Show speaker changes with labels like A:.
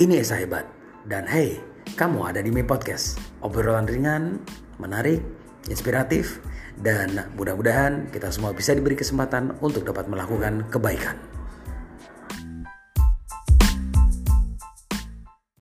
A: Ini Esa Hebat. Dan hey, kamu ada di Mi Podcast. Obrolan ringan, menarik, inspiratif, dan mudah-mudahan kita semua bisa diberi kesempatan untuk dapat melakukan kebaikan.